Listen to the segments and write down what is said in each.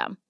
system.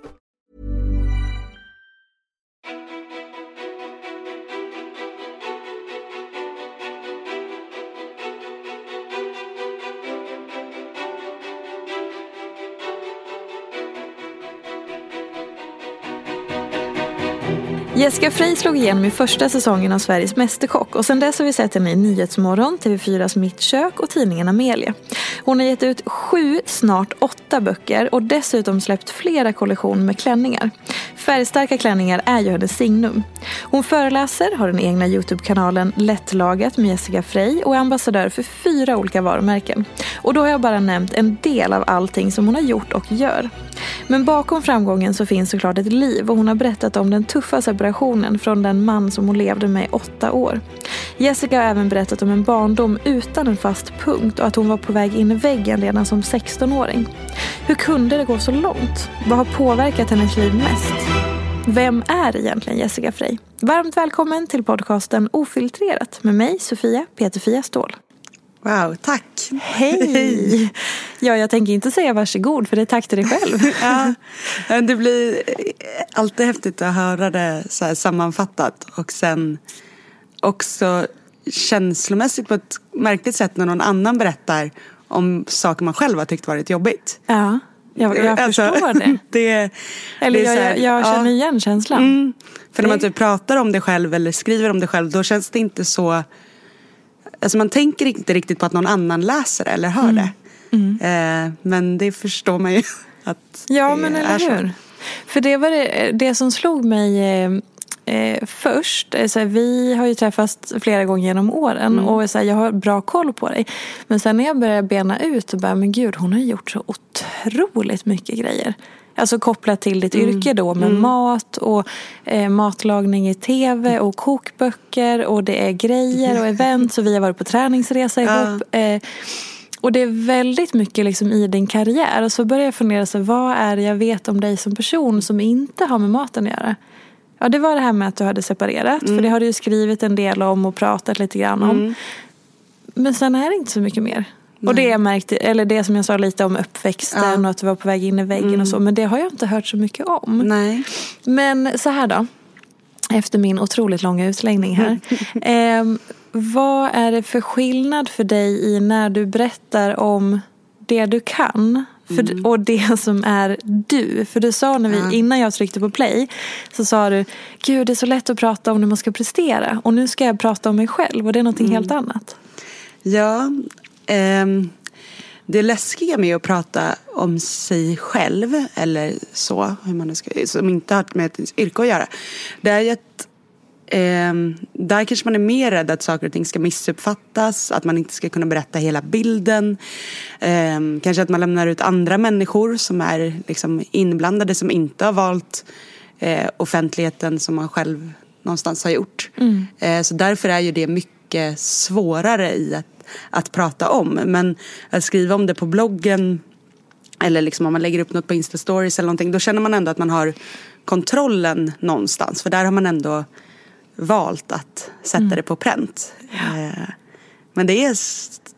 Jessica Frey slog igenom i första säsongen av Sveriges Mästerkock och sedan dess har vi sett henne i Nyhetsmorgon, TV4s Mitt kök och tidningen Amelia. Hon har gett ut sju, snart åtta böcker och dessutom släppt flera kollektioner med klänningar. Färgstarka klänningar är ju hennes signum. Hon föreläser, har den egna Youtube-kanalen Lättlagat med Jessica Frey och är ambassadör för fyra olika varumärken. Och då har jag bara nämnt en del av allting som hon har gjort och gör. Men bakom framgången så finns såklart ett liv och hon har berättat om den tuffa separationen från den man som hon levde med i åtta år. Jessica har även berättat om en barndom utan en fast punkt och att hon var på väg in i väggen redan som 16-åring. Hur kunde det gå så långt? Vad har påverkat hennes liv mest? Vem är egentligen Jessica Frey? Varmt välkommen till podcasten Ofiltrerat med mig Sofia Peterfia Ståhl. Wow, tack. Hej! Ja, jag tänker inte säga varsågod för det är tack till dig själv. ja, det blir alltid häftigt att höra det så sammanfattat och sen också känslomässigt på ett märkligt sätt när någon annan berättar om saker man själv har tyckt varit jobbigt. Ja, jag, jag Alltså, förstår det. det Eller det jag, här, jag, känner ja. igen känslan. Mm. För när man Det- typ pratar om det själv eller skriver om det själv då känns det inte så Alltså man tänker inte riktigt på att någon annan läser det eller hör Mm. det. Eh, men det förstår man ju att Ja, det men är eller så. hur. För det var det, det som slog mig eh, eh, först. är Så här, vi har ju träffats flera gånger genom åren Mm. och så här, jag har bra koll på dig. Men sen när jag började bena ut och bara, men gud hon har gjort så otroligt mycket grejer. Alltså kopplat till ditt Mm. yrke då med mat och eh, matlagning i tv och kokböcker och det är grejer och event och vi har varit på träningsresa Ja. ihop. Eh, och det är väldigt mycket liksom i din karriär. Och så börjar jag fundera, så, vad är det jag vet om dig som person som inte har med maten att göra? Ja, det var det här med att du hade separerat. För det har du ju skrivit en del om och pratat lite grann om. Men sen är det inte så mycket mer. Och det jag märkte, eller det som jag sa lite om uppväxten och att du var på väg in i väggen och så. Men det har jag inte hört så mycket om. Nej. Men så här då. Efter min otroligt långa utläggning här. Ehm, vad är det för skillnad för dig i när du berättar om det du kan för, och det som är du? För du sa när vi, innan jag tryckte på play så sa du Gud det är så lätt att prata om när man ska prestera och nu ska jag prata om mig själv och det är någonting helt annat. Ja, ehm, det läskiga med att prata om sig själv eller så, hur man nu ska, som inte har med ett yrke att göra. Det är ju att eh, där kanske man är mer rädd att saker och ting ska missuppfattas, att man inte ska kunna berätta hela bilden. Eh, kanske att man lämnar ut andra människor som är liksom inblandade som inte har valt eh, offentligheten som man själv någonstans har gjort. Mm. Eh, så därför är ju det mycket svårare i att, att prata om. Men att skriva om det på bloggen eller liksom om man lägger upp något på Insta-stories eller någonting, då känner man ändå att man har kontrollen någonstans. För där har man ändå valt att sätta det på pränt. Eh, men det är,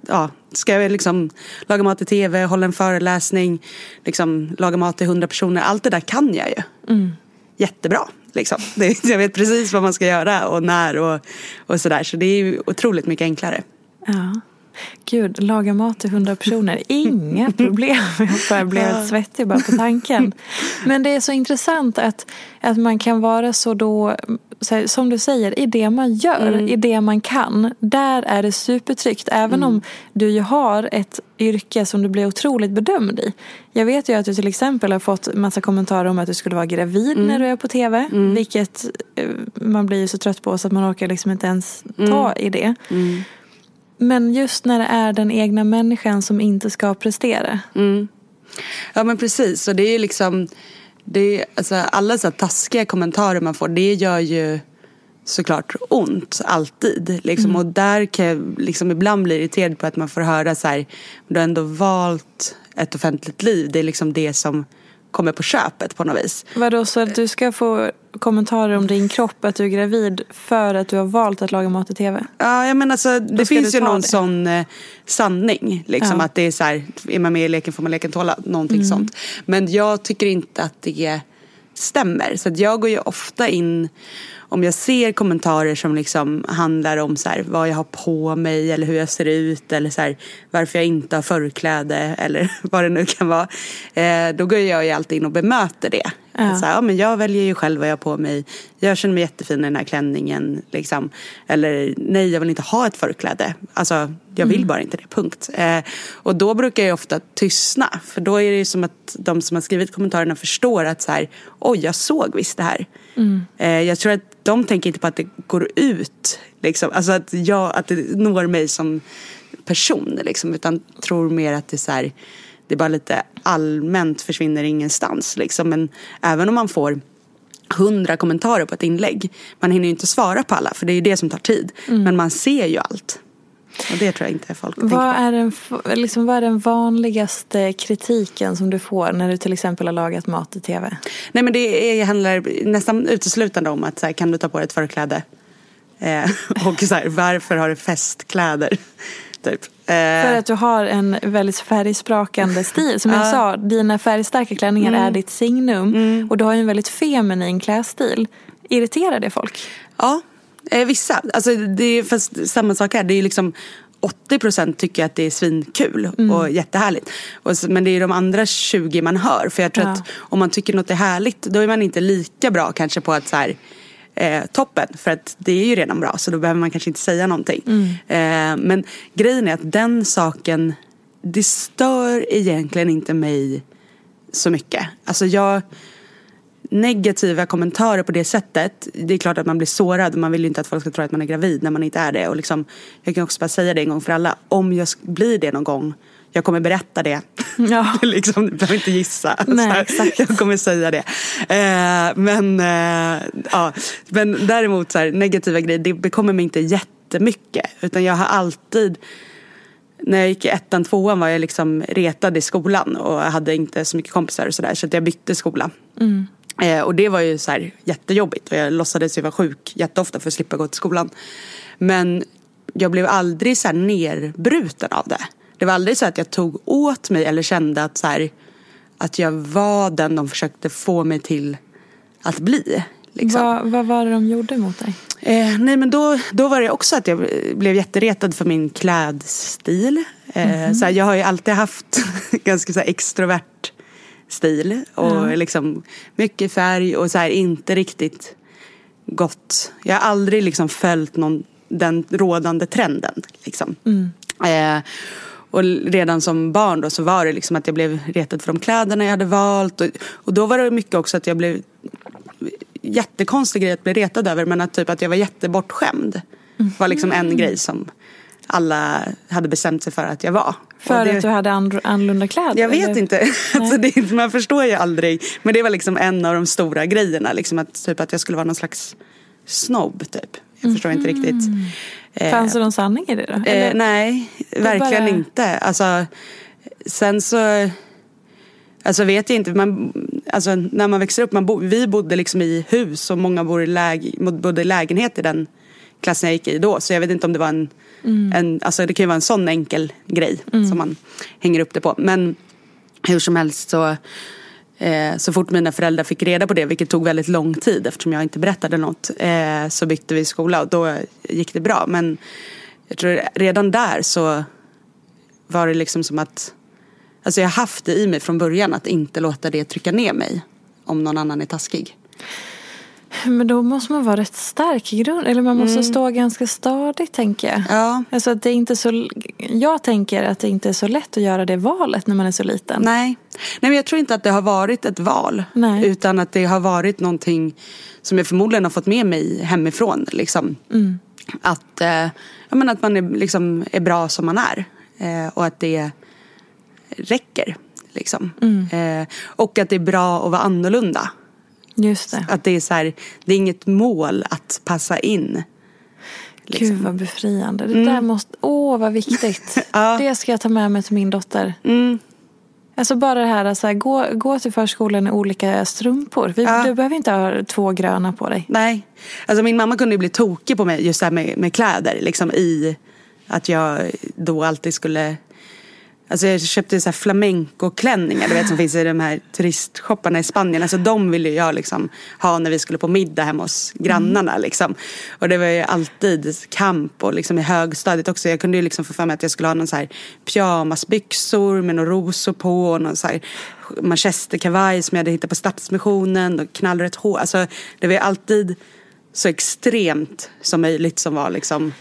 ja, ska jag liksom laga mat i tv, hålla en föreläsning, liksom laga mat till hundra personer, allt det där kan jag ju. Jättebra. Liksom. Det, jag vet precis vad man ska göra och när och, och sådär. Så det är ju otroligt mycket enklare. Ja. Gud, laga mat till hundra personer. Inga problem. Jag bara blev svettig bara på tanken. Men det är så intressant att, att man kan vara så då, så här, som du säger, i det man gör, i det man kan. Där är det supertryggt. Även om du ju har ett yrke som du blir otroligt bedömd i. Jag vet ju att du till exempel har fått massa kommentarer om att du skulle vara gravid när du är på tv. Vilket eh, man blir ju så trött på så att man orkar liksom inte ens ta i det. Men just när det är den egna människan som inte ska prestera. Ja men precis. Och det är ju liksom, det är, alltså, alla så här taskiga kommentarer man får, det gör ju såklart ont alltid. Liksom. Och där kan jag liksom ibland bli irriterad på att man får höra så här, du har ändå valt ett offentligt liv. Det är liksom det som kommer på köpet på något vis. Vadå, så att du ska få kommentarer om din kropp, att du är gravid för att du har valt att laga mat i tv? Ja, jag menar alltså, det finns ju någon det. sån eh, sanning. Liksom, Ja. Att det är så här, är man med i leken får man leken tåla. Någonting Mm. sånt. Men jag tycker inte att det stämmer. Så jag går ju ofta in om jag ser kommentarer som liksom handlar om så här, vad jag har på mig eller hur jag ser ut eller så här, varför jag inte har förkläde eller vad det nu kan vara. Eh, då går jag ju alltid in och bemöter det. Ja. Så här, ja, men jag väljer ju själv vad jag har på mig. Jag känner mig jättefin i den här klänningen. Liksom. Eller nej, jag vill inte ha ett förkläde. Alltså, jag vill bara inte det, punkt. Eh, och då brukar jag ofta tystna. För då är det ju som att de som har skrivit kommentarerna förstår att så här, oj, jag såg visst det här. Eh, jag tror att de tänker inte på att det går ut. Liksom. Alltså att, jag, att det når mig som person. Liksom, utan tror mer att det är så här, det bara lite allmänt försvinner ingenstans. Liksom. Men även om man får hundra kommentarer på ett inlägg. Man hinner ju inte svara på alla för det är ju det som tar tid. Men man ser ju allt. Och det tror jag inte folk tänker Vad på. är, den, liksom, vad är den vanligaste kritiken som du får när du till exempel har lagat mat i tv? Nej men det är, handlar nästan uteslutande om att så här, kan du ta på dig ett förkläde? Eh, och så här, varför har du festkläder? Typ. Eh, För att du har en väldigt färgsprakande stil. Som jag sa, dina färgstarka klänningar Mm. är ditt signum. Och du har ju en väldigt feminin klädstil. Irriterar det folk? Ja, eh, vissa. Alltså, det är, fast samma sak här. Det är liksom 80% tycker att det är svinkul och jättehärligt. Och men det är de andra 20 man hör. För jag tror Ja. att om man tycker något är härligt då är man inte lika bra kanske på att så här, eh, toppen. För att det är ju redan bra så då behöver man kanske inte säga någonting. Eh, men grejen är att den saken, det stör egentligen inte mig så mycket. Alltså jag negativa kommentarer på det sättet. Det är klart att man blir sårad. Man vill ju inte att folk ska tro att man är gravid när man inte är det. Och liksom, jag kan också bara säga det en gång för alla. Om jag blir det någon gång. Jag kommer berätta det. Ja. liksom, du behöver inte gissa. Nej. Jag kommer säga det. Eh, men, eh, ja. men däremot så här, negativa grejer. Det bekommer mig inte jättemycket. Utan jag har alltid när jag gick i ettan, tvåan var jag liksom retad i skolan och hade inte så mycket kompisar och sådär så att jag bytte skola. Eh, och det var ju så här jättejobbigt och jag låtsades ju vara sjuk jätteofta för att slippa gå till skolan. Men jag blev aldrig så här nerbruten av det. Det var aldrig så att jag tog åt mig eller kände att så här, att jag var den de försökte få mig till att bli. Liksom. Vad, vad var det de gjorde mot dig? Eh, nej men då, då var det också att jag blev jätteretad för min klädstil. Eh, så här, jag har ju alltid haft ganska så extrovert stil. Och liksom mycket färg och så här, inte riktigt gått. Jag har aldrig liksom följt någon, den rådande trenden. Liksom. Eh, och redan som barn då så var det liksom att jag blev retad för de kläderna jag hade valt. Och, och då var det mycket också att jag blev jättekonstig grej att bli retad över men att typ att jag var jättebortskämd var liksom Mm. en grej som alla hade bestämt sig för att jag var. För det- att du hade annorlunda kläder? jag vet eller? inte. Alltså det, man förstår ju aldrig. Men det var liksom en av de stora grejerna. Liksom att, typ att jag skulle vara någon slags snobb typ. Jag förstår inte riktigt. Eh, Fanns det någon sanning i det då? eh, nej, verkligen bara- inte. Alltså, sen så... Alltså vet jag inte. Man, alltså, när man växer upp. Man bo, vi bodde liksom i hus och många bor i läg, bodde i lägenhet i den klassen jag gick i då. Så jag vet inte om det var en... en alltså det kan ju vara en sån enkel grej som man hänger upp det på. Men hur som helst så... Eh, så fort mina föräldrar fick reda på det, vilket tog väldigt lång tid eftersom jag inte berättade något, eh, så bytte vi skola och då gick det bra. Men jag tror redan där så var det liksom som att Alltså jag har haft det i mig från början att inte låta det trycka ner mig om någon annan är taskig. Men då måste man vara rätt stark i grund. Eller man måste stå ganska stadigt tänker jag. Mm. Ja. Alltså att det är inte så, jag tänker att det inte är så lätt att göra det valet när man är så liten. Nej. Nej men jag tror inte att det har varit ett val. Nej. Utan att det har varit någonting som jag förmodligen har fått med mig hemifrån. Liksom. Mm. Att, eh, ja, men att man är, liksom, är bra som man är. Eh, och att det räcker. Liksom. Mm. Eh, och att det är bra att vara annorlunda. Just det. Att det är så här, det är inget mål att passa in. liksom. Gud vad befriande. Det där måste, åh vad viktigt. Ja. Det ska jag ta med mig till min dotter. Mm. Alltså bara det här, så här gå, gå till förskolan i olika strumpor. Vi, Ja. Du behöver inte ha två gröna på dig. Nej. Alltså min mamma kunde ju bli tokig på mig just det här med, med kläder. Liksom i att jag då alltid skulle... Alltså jag köpte så här flamenco-klänningar du vet som finns i de här turistshopparna i Spanien. Alltså de ville jag liksom ha när vi skulle på middag hemma hos grannarna liksom. Och det var ju alltid kamp och liksom i högstadiet också. Jag kunde ju liksom få för mig att jag skulle ha någon så här pyjamasbyxor med några rosor på och någon så här manchesterkavaj som jag hade hittat på Stadsmissionen och knallrött hår. Alltså det var ju alltid så extremt som möjligt som var liksom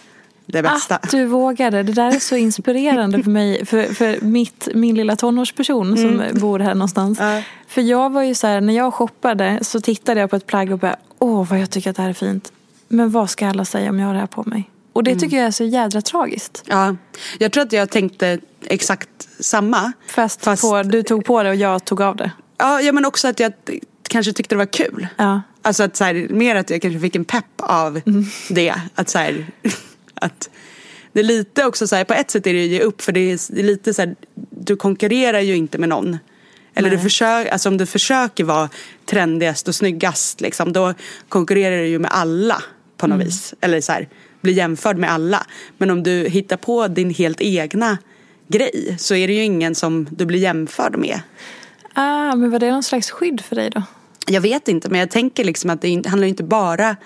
det bästa. Att du vågade. Det där är så inspirerande för mig. För, för mitt, min lilla tonårsperson som bor här någonstans. Mm. Ja. För jag var ju så här, när jag shoppade så tittade jag på ett plagg och bara, åh vad jag tycker att det här är fint. Men vad ska alla säga om jag har det här på mig? Och Mm. det tycker jag är så jädra tragiskt. Ja, jag tror att jag tänkte exakt samma. Fast, Fast- På, du tog på det och jag tog av det. Ja, ja men också att jag kanske tyckte det var kul. Ja. Alltså att så här, mer att jag kanske fick en pepp av det. Att så här, att det är lite också så här, på ett sätt är det ju ge upp för det är, det är lite så här, du konkurrerar ju inte med någon. Eller du försöker, alltså om du försöker vara trendigast och snyggast liksom, då konkurrerar du ju med alla på något vis. Eller så här, blir jämförd med alla. Men om du hittar på din helt egna grej så är det ju ingen som du blir jämförd med. Ah, men var det någon slags skydd för dig då? Jag vet inte men jag tänker liksom att det handlar ju inte bara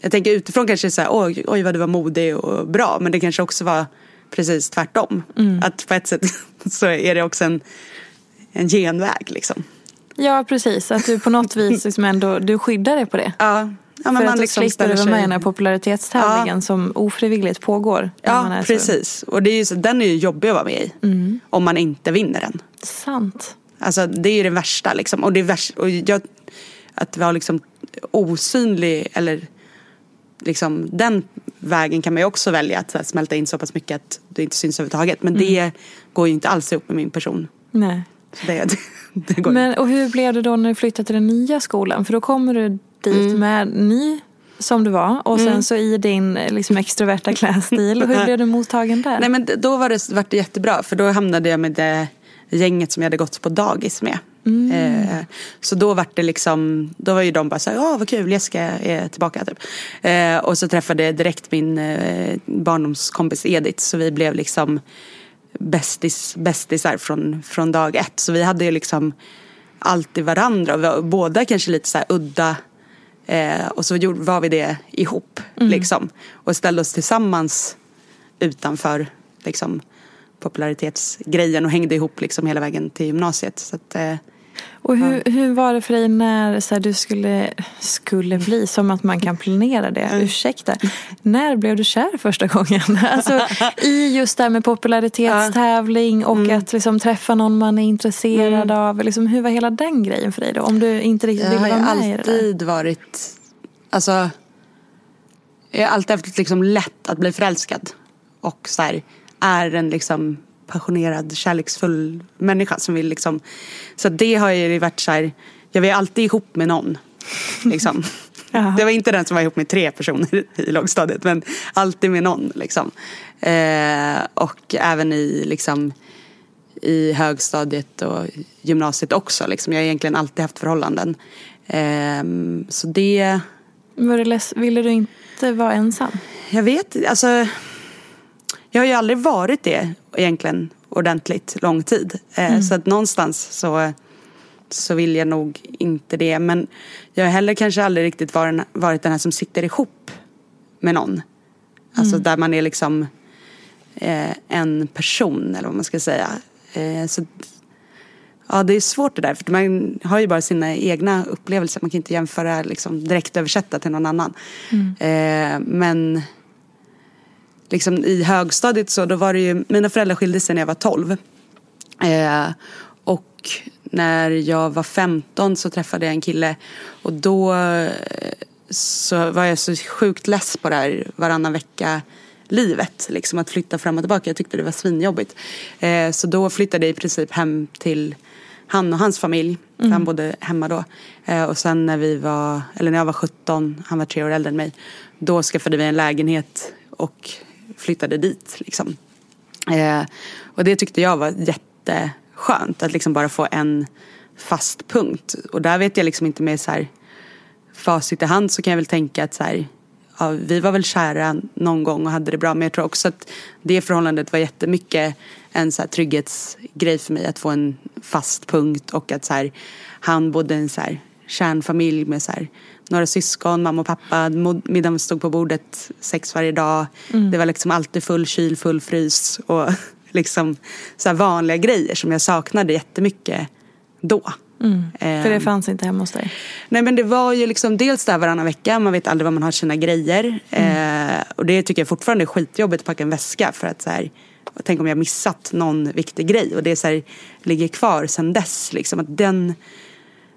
Jag tänker utifrån kanske så här, oj, oj vad du var modig och bra men det kanske också var precis tvärtom. Att på ett sätt så är det också en, en genväg liksom. Ja, precis. Att du på något vis liksom ändå, du skyddar dig på det. Ja, ja för att liksom liksom slipper du vara med i den här popularitetstävlingen som ofrivilligt pågår. Ja är så- precis och det är ju, så- den är ju jobbig att vara med i. Om man inte vinner den. Sant. Alltså det är ju det värsta liksom. Och det är värst, och jag, att vara liksom osynlig eller liksom den vägen kan man ju också välja att här, smälta in så pass mycket att det inte syns överhuvudtaget. Men det går ju inte alls ihop med min person. Nej. Det, det, det Men, och hur blev det då när du flyttade till den nya skolan? För då kommer du dit Mm. med ny som du var och sen så i din liksom, extroverta klädstil. Hur blev du mottagen där? Nej men då var det, var det jättebra för då hamnade jag med det gänget som jag hade gått på dagis med. Eh, så då var det liksom, då var ju de bara såhär, ja vad kul Jessica är tillbaka typ. Eh, och så träffade jag direkt min eh, barndomskompis Edith så vi blev liksom bästis, bästisar från, från dag ett. Så vi hade ju liksom alltid varandra och vi var båda kanske lite så här udda Eh, och så gjorde, var vi det ihop liksom. Och ställde oss tillsammans utanför liksom, popularitetsgrejen och hängde ihop liksom hela vägen till gymnasiet. Så att, eh, Och hur, hur var det för dig när så här, du skulle, skulle bli, som att man kan planera det, ursäkta. När blev du kär första gången? Alltså, I just det här med popularitetstävling och Mm. att liksom, träffa någon man är intresserad av. Liksom, hur var hela den grejen för dig då? Om du inte riktigt Jag ville har vara med i det där. alltid varit, alltså, jag har alltid haft liksom lätt att bli förälskad. Och så här, är en liksom passionerad, kärleksfull människa som vill liksom, så det har ju varit så här, jag var alltid ihop med någon. Liksom. Det var inte den som var ihop med tre personer i lågstadiet men alltid med någon. Liksom. Eh, och även i, liksom, i högstadiet och gymnasiet också. Liksom. Jag har egentligen alltid haft förhållanden. Eh, så det, Var det ville du inte vara ensam? jag vet alltså Jag har ju aldrig varit det egentligen ordentligt lång tid. Eh, Så att någonstans så, så vill jag nog inte det. Men jag har heller kanske aldrig riktigt varit, den här som sitter ihop med någon. Alltså där man är liksom eh, en person eller vad man ska säga. Eh, så Ja, det är svårt det där. För man har ju bara sina egna upplevelser. Man kan inte jämföra, liksom, direkt översätta till någon annan. Eh, men liksom, i högstadiet så, då var det ju, mina föräldrar skilde sig när jag var 12. Eh, och när jag var 15 så träffade jag en kille. Och då eh, så var jag så sjukt less på det här varannan vecka livet. Liksom att flytta fram och tillbaka. Jag tyckte det var svinjobbigt. Eh, så då flyttade jag i princip hem till han och hans familj. För Han bodde hemma då. Eh, och sen när vi var, eller när jag var 17, han var tre år äldre än mig. Då skaffade vi en lägenhet och flyttade dit. Liksom. Eh, och det tyckte jag var jätteskönt. Att liksom bara få en fast punkt. Och där vet jag liksom inte med så här facit i hand så kan jag väl tänka att så här, ja, vi var väl kära någon gång och hade det bra. Men jag tror också att det förhållandet var jättemycket en så här trygghetsgrej för mig. Att få en fast punkt och att så här, han bodde i en så här kärnfamilj med så här, några syskon, mamma och pappa. Middagen stod på bordet sex varje dag. Det var liksom alltid full kyl, full frys och liksom så vanliga grejer som jag saknade jättemycket då. För det Ehm. fanns inte hemma hos dig? Nej men det var ju liksom dels där varannan vecka, man vet aldrig var man har sina grejer. Eh, och det tycker jag fortfarande är skitjobbigt att packa en väska för att så här, tänk om jag missat någon viktig grej och det så här, ligger kvar sen dess. Liksom, att den,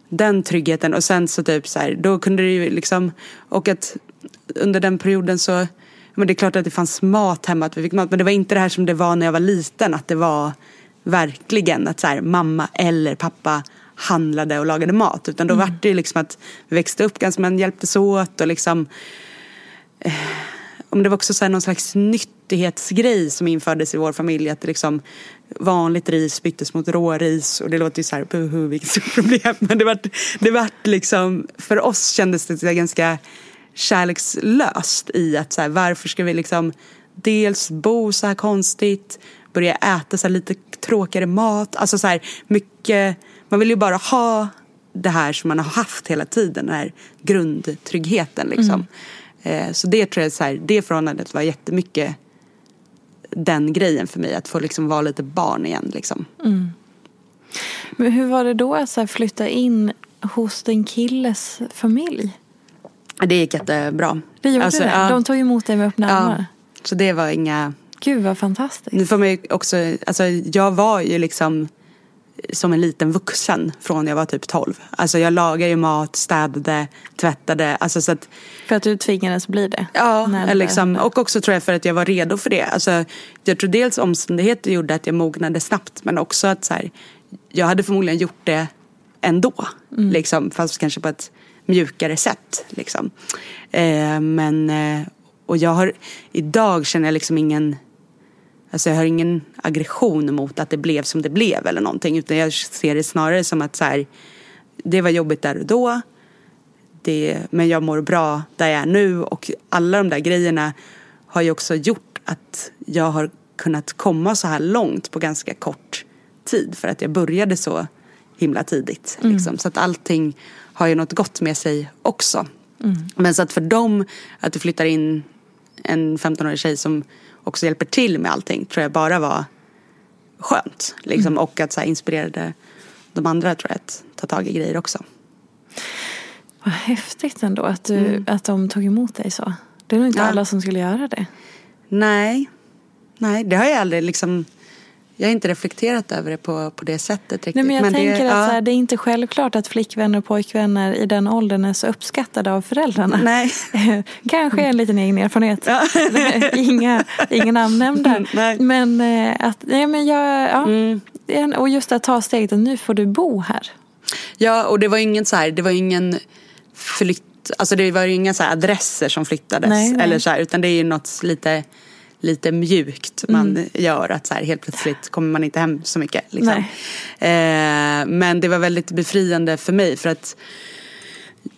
den tryggheten och sen så typ så här, då kunde det ju liksom, och att under den perioden så, men det är klart att det fanns mat hemma, att vi fick mat, men det var inte det här som det var när jag var liten, att det var verkligen att så här, mamma eller pappa handlade och lagade mat. Utan då var det ju liksom att vi växte upp ganska, man hjälptes åt och liksom eh, om det var också så någon slags nyttighetsgrej som infördes i vår familj. Att liksom vanligt ris byttes mot råris. Och det låter ju så här, buhu, vilket stort problem. Men det var, det var liksom, för oss kändes det ganska kärlekslöst i att så här, varför ska vi liksom dels bo så här konstigt, börja äta så lite tråkigare mat. Alltså så här mycket, man vill ju bara ha det här som man har haft hela tiden, den här grundtryggheten liksom. Eh, Så det tror jag, så här, det förhållandet var jättemycket den grejen för mig, att få liksom vara lite barn igen liksom. Men hur var det då att flytta in hos din killes familj? Det gick jättebra. Det gjorde Alltså, det? ja. De tog emot dig med öppna Ja, armar? så det var inga Gud vad fantastiskt. Nu får man också, alltså jag var ju liksom som en liten vuxen från jag var typ 12. Alltså jag lagade ju mat, städade, tvättade. Alltså så att, För att du tvingades bli det? ja, eller liksom, och också tror jag för att jag var redo för det. Alltså, jag tror dels omständigheter gjorde att jag mognade snabbt men också att så här, jag hade förmodligen gjort det ändå. Liksom, fast kanske på ett mjukare sätt. Liksom. Eh, men, eh, och jag har, idag känner jag liksom ingen Alltså jag har ingen aggression mot att det blev som det blev eller någonting. Utan jag ser det snarare som att så här, det var jobbigt där och då. Det, men jag mår bra där jag är nu. Och alla de där grejerna har ju också gjort att jag har kunnat komma så här långt på ganska kort tid. För att jag började så himla tidigt. Liksom. Så att allting har ju något gott med sig också. Men så att för dem, att du flyttar in en 15-årig tjej som också hjälper till med allting tror jag bara var skönt. Liksom, Och att så här, inspirerade de andra tror jag att ta tag i grejer också. Vad häftigt ändå att, du, att de tog emot dig så. Det är nog inte Ja. alla som skulle göra det. Nej, nej det har jag aldrig liksom jag har inte reflekterat över det på, på det sättet riktigt. Nej, men jag det, tänker att ja. här, det är inte självklart att flickvänner och pojkvänner i den åldern är så uppskattade av föräldrarna. Nej. Kanske en liten egen erfarenhet. Inga, ingen namn nämnda. Nej. Men eh, att, nej men jag, ja. Mm. Det Och just att ta steget att nu får du bo här. Ja, och det var ingen så här, det var ingen flytt, alltså det var ju inga så adresser som flyttades. Nej, nej. Eller så här, utan det är ju något lite, lite mjukt man Mm. gör. Att så här, helt plötsligt kommer man inte hem så mycket. Liksom. Eh, men det var väldigt befriande för mig. För att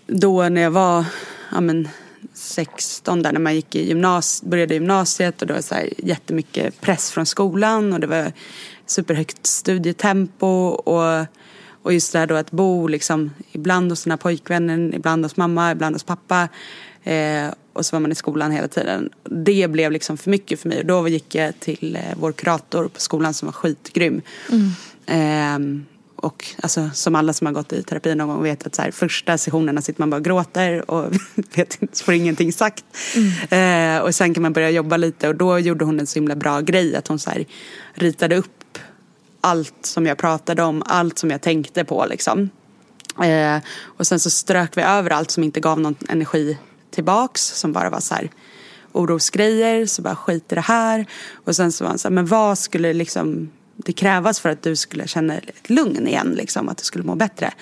då när jag var ja, men, 16 där när man gick i gymnas, började gymnasiet och det var så här jättemycket press från skolan och det var superhögt studietempo och, och just det här då att bo liksom ibland hos sina pojkvänner, ibland hos mamma, ibland hos pappa eh, och så var man i skolan hela tiden. Det blev liksom för mycket för mig och då gick jag till eh, vår kurator på skolan som var skitgrym. Ehm, och alltså, som alla som har gått i terapi någon gång vet att så här, första sessionerna sitter man bara och gråter och vet inte, får ingenting sagt. Eh, och sen kan man börja jobba lite och då gjorde hon en så himla bra grej att hon så här, ritade upp allt som jag pratade om, allt som jag tänkte på liksom. Eh, och sen så strök vi över allt som inte gav någon energi tillbaks som bara var så här orosgrejer, så bara skit i det här. Och sen så var han så här, men vad skulle liksom det krävas för att du skulle känna ett lugn igen, liksom, att du skulle må bättre.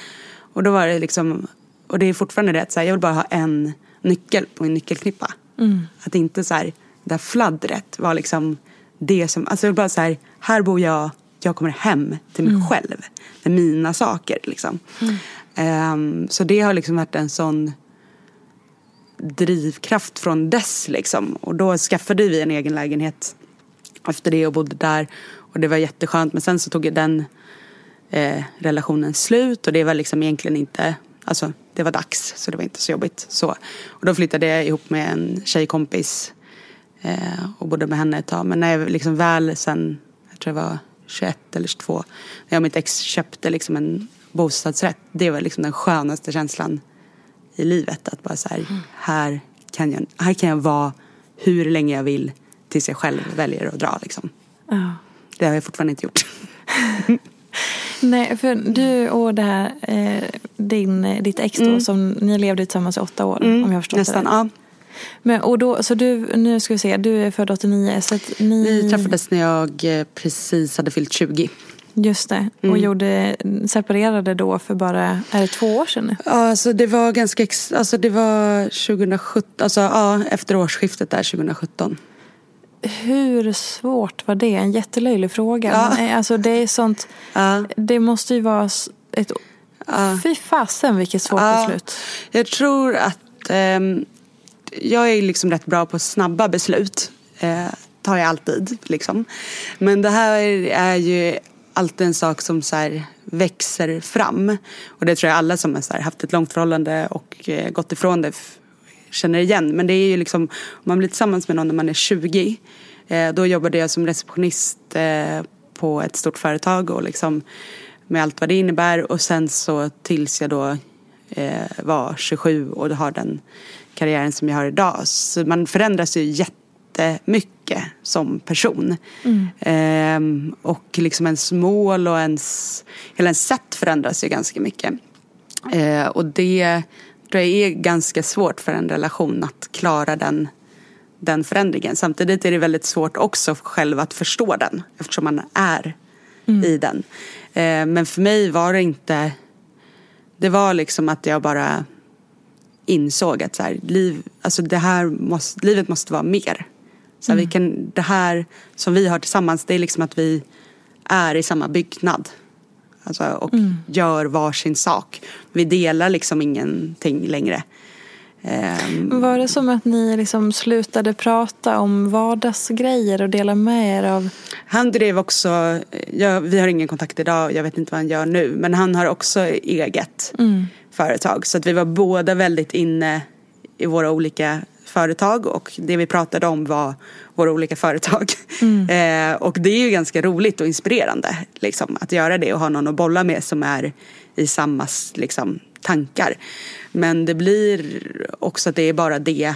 Och då var det liksom, och det är fortfarande det att så här, jag vill bara ha en nyckel på min nyckelknippa. Att inte så här, det där fladdret var liksom det som, alltså jag vill bara så här, här bor jag, jag kommer hem till mig själv. Med mina saker liksom. Ehm, så det har liksom varit en sån drivkraft från dess liksom. Och då skaffade vi en egen lägenhet efter det och bodde där. Och det var jätteskönt. Men sen så tog den eh, relationen slut och det var liksom egentligen inte, alltså det var dags så det var inte så jobbigt så. Och då flyttade jag ihop med en tjejkompis eh, och bodde med henne ett tag. Men när jag liksom väl sen, jag tror jag var 21 eller 22, när jag och mitt ex köpte liksom en bostadsrätt. Det var liksom den skönaste känslan i livet. Att bara så här, här, kan jag, här kan jag vara hur länge jag vill tills jag själv väljer att dra liksom. Ja. Det har jag fortfarande inte gjort. Nej, för du och det här, eh, din, ditt ex då, som ni levde tillsammans i åtta år, om jag förstått Mm. Nästan, det ja. Men, och då, så du, nu ska vi se, du är född 89, så att ni... Vi träffades när jag eh, precis hade fyllt 20. Just det, och Mm. gjorde, separerade då för bara, är det två år sedan? Ja, alltså det var ganska, alltså det var 2017, alltså ja, efter årsskiftet där 2017. Hur svårt var det? En jättelöjlig fråga. Ja. Eh, alltså det är sånt, Ja. det måste ju vara ett... Fy fasen vilket svårt Ja. beslut. Jag tror att ehm, jag är liksom rätt bra på snabba beslut. Eh, tar jag alltid liksom. Men det här är ju alltid en sak som så här växer fram. Och det tror jag alla som har så här haft ett långt förhållande och eh, gått ifrån det känner igen. Men det är ju liksom, om man blir tillsammans med någon när man är 20. Eh, då jobbade jag som receptionist eh, på ett stort företag och liksom med allt vad det innebär. Och sen så tills jag då eh, var 27 och har den karriären som jag har idag. Så man förändras ju jättemycket som person. Ehm, och liksom ens mål och ens, hela ens sätt förändras ju ganska mycket. Eh, och det tror jag är ganska svårt för en relation att klara den, den förändringen. Samtidigt är det väldigt svårt också själv att förstå den eftersom man är i den. Eh, men för mig var det inte, det var liksom att jag bara insåg att så här, liv, alltså det här måste, livet måste vara mer. Så här, vi kan, det här som vi har tillsammans det är liksom att vi är i samma byggnad. Alltså, och gör varsin sak. Vi delar liksom ingenting längre. Ehm, Var det som att ni liksom slutade prata om vardagsgrejer och dela med er av... Han drev också, jag, vi har ingen kontakt idag och jag vet inte vad han gör nu. Men han har också eget företag. Så att vi var båda väldigt inne i våra olika företag och det vi pratade om var våra olika företag. Eh, och det är ju ganska roligt och inspirerande liksom, att göra det och ha någon att bolla med som är i samma liksom, tankar. Men det blir också att det är bara det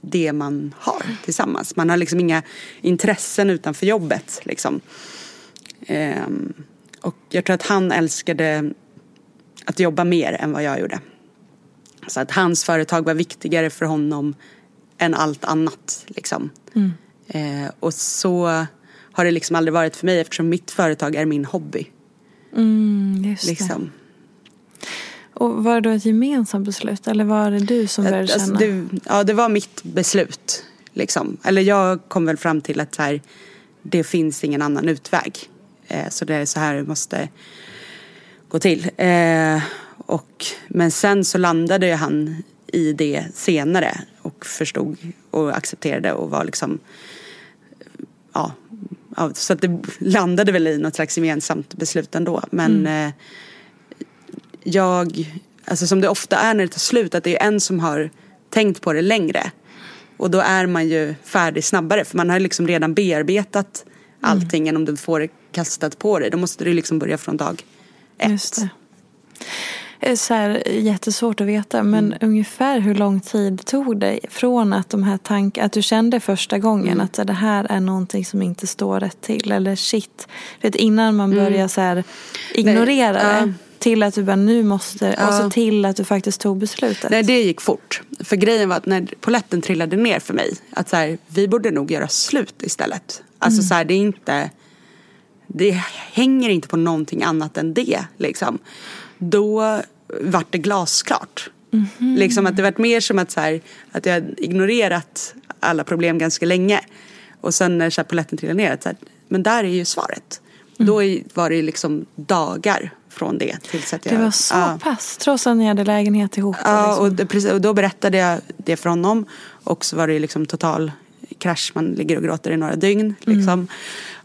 det man har tillsammans. Man har liksom inga intressen utanför jobbet. Liksom. Ehm, och jag tror att han älskade att jobba mer än vad jag gjorde. Så att hans företag var viktigare för honom än allt annat. Liksom. Mm. Ehm, och så har det liksom aldrig varit för mig eftersom mitt företag är min hobby. Mm, just liksom. det. Och var det då ett gemensamt beslut eller var det du som började alltså, känna? det, ja, det var mitt beslut. Liksom. Eller jag kom väl fram till att här, det finns ingen annan utväg. Eh, så det är så här det måste gå till. Eh, och, men sen så landade ju han i det senare och förstod och accepterade och var liksom ja, ja så att det landade väl i något slags gemensamt beslut ändå. Men mm. eh, jag, alltså som det ofta är när det tar slut, att det är en som har tänkt på det längre. Och då är man ju färdig snabbare för man har liksom redan bearbetat allting mm. om du får det kastat på dig. Då måste du liksom börja från dag ett. Just det. Det är så här, jättesvårt att veta men mm. ungefär hur lång tid tog det från att de här tankarna, att du kände första gången mm. att det här är någonting som inte står rätt till eller shit. Vet, innan man mm. börjar så här, ignorera Nej, det. Ja till att du bara nu måste, ja. och så till att du faktiskt tog beslutet? Nej det gick fort. För grejen var att när poletten trillade ner för mig, att så här, vi borde nog göra slut istället. Alltså mm. så här, det är inte, det hänger inte på någonting annat än det liksom. Då vart det glasklart. Mm -hmm. Liksom att det vart mer som att, så här, att jag ignorerat alla problem ganska länge. Och sen när poletten trillade ner, att så här, men där är ju svaret. Mm. Då var det liksom dagar från det tills att jag... Det var så ja. pass, trots att ni hade lägenhet ihop? Ja, liksom. och, det, och då berättade jag det för honom. Och så var det liksom total krasch, man ligger och gråter i några dygn. Liksom. Mm.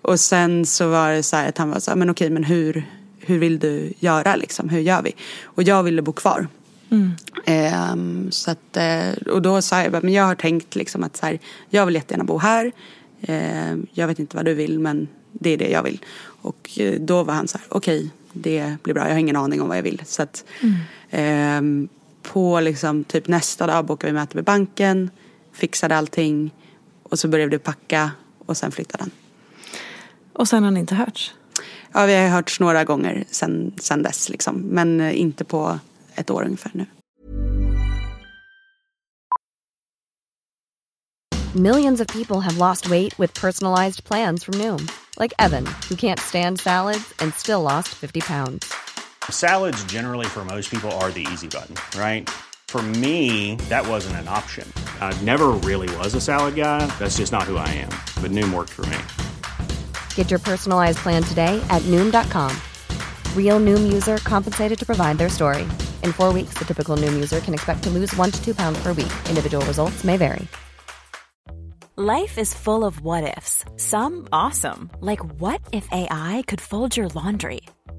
Och sen så var det så här att han var så här, men okej, men hur, hur vill du göra liksom? Hur gör vi? Och jag ville bo kvar. Mm. Um, så att, uh, och då sa jag, men jag har tänkt liksom att så här, jag vill jättegärna bo här. Uh, jag vet inte vad du vill men det är det jag vill. Och uh, då var han så här, okej, okay, det blir bra. Jag har ingen aning om vad jag vill. Så att, mm. eh, på liksom typ nästa dag bokade vi möte med banken, fixade allting och så började vi packa och sen flyttade han. Och sen har ni inte hörts? Ja, vi har hörts några gånger sen, sen dess liksom. Men eh, inte på ett år ungefär nu. Millions of people have lost weight with personalized plans from Noom. Like Evan, who can't stand salads and still lost 50 pounds. Salads generally for most people are the easy button, right? For me, that wasn't an option. I never really was a salad guy. That's just not who I am. But Noom worked for me. Get your personalized plan today at Noom.com. Real Noom user compensated to provide their story. In four weeks, the typical Noom user can expect to lose one to two pounds per week. Individual results may vary. Life is full of what ifs. Some awesome, like what if AI could fold your laundry?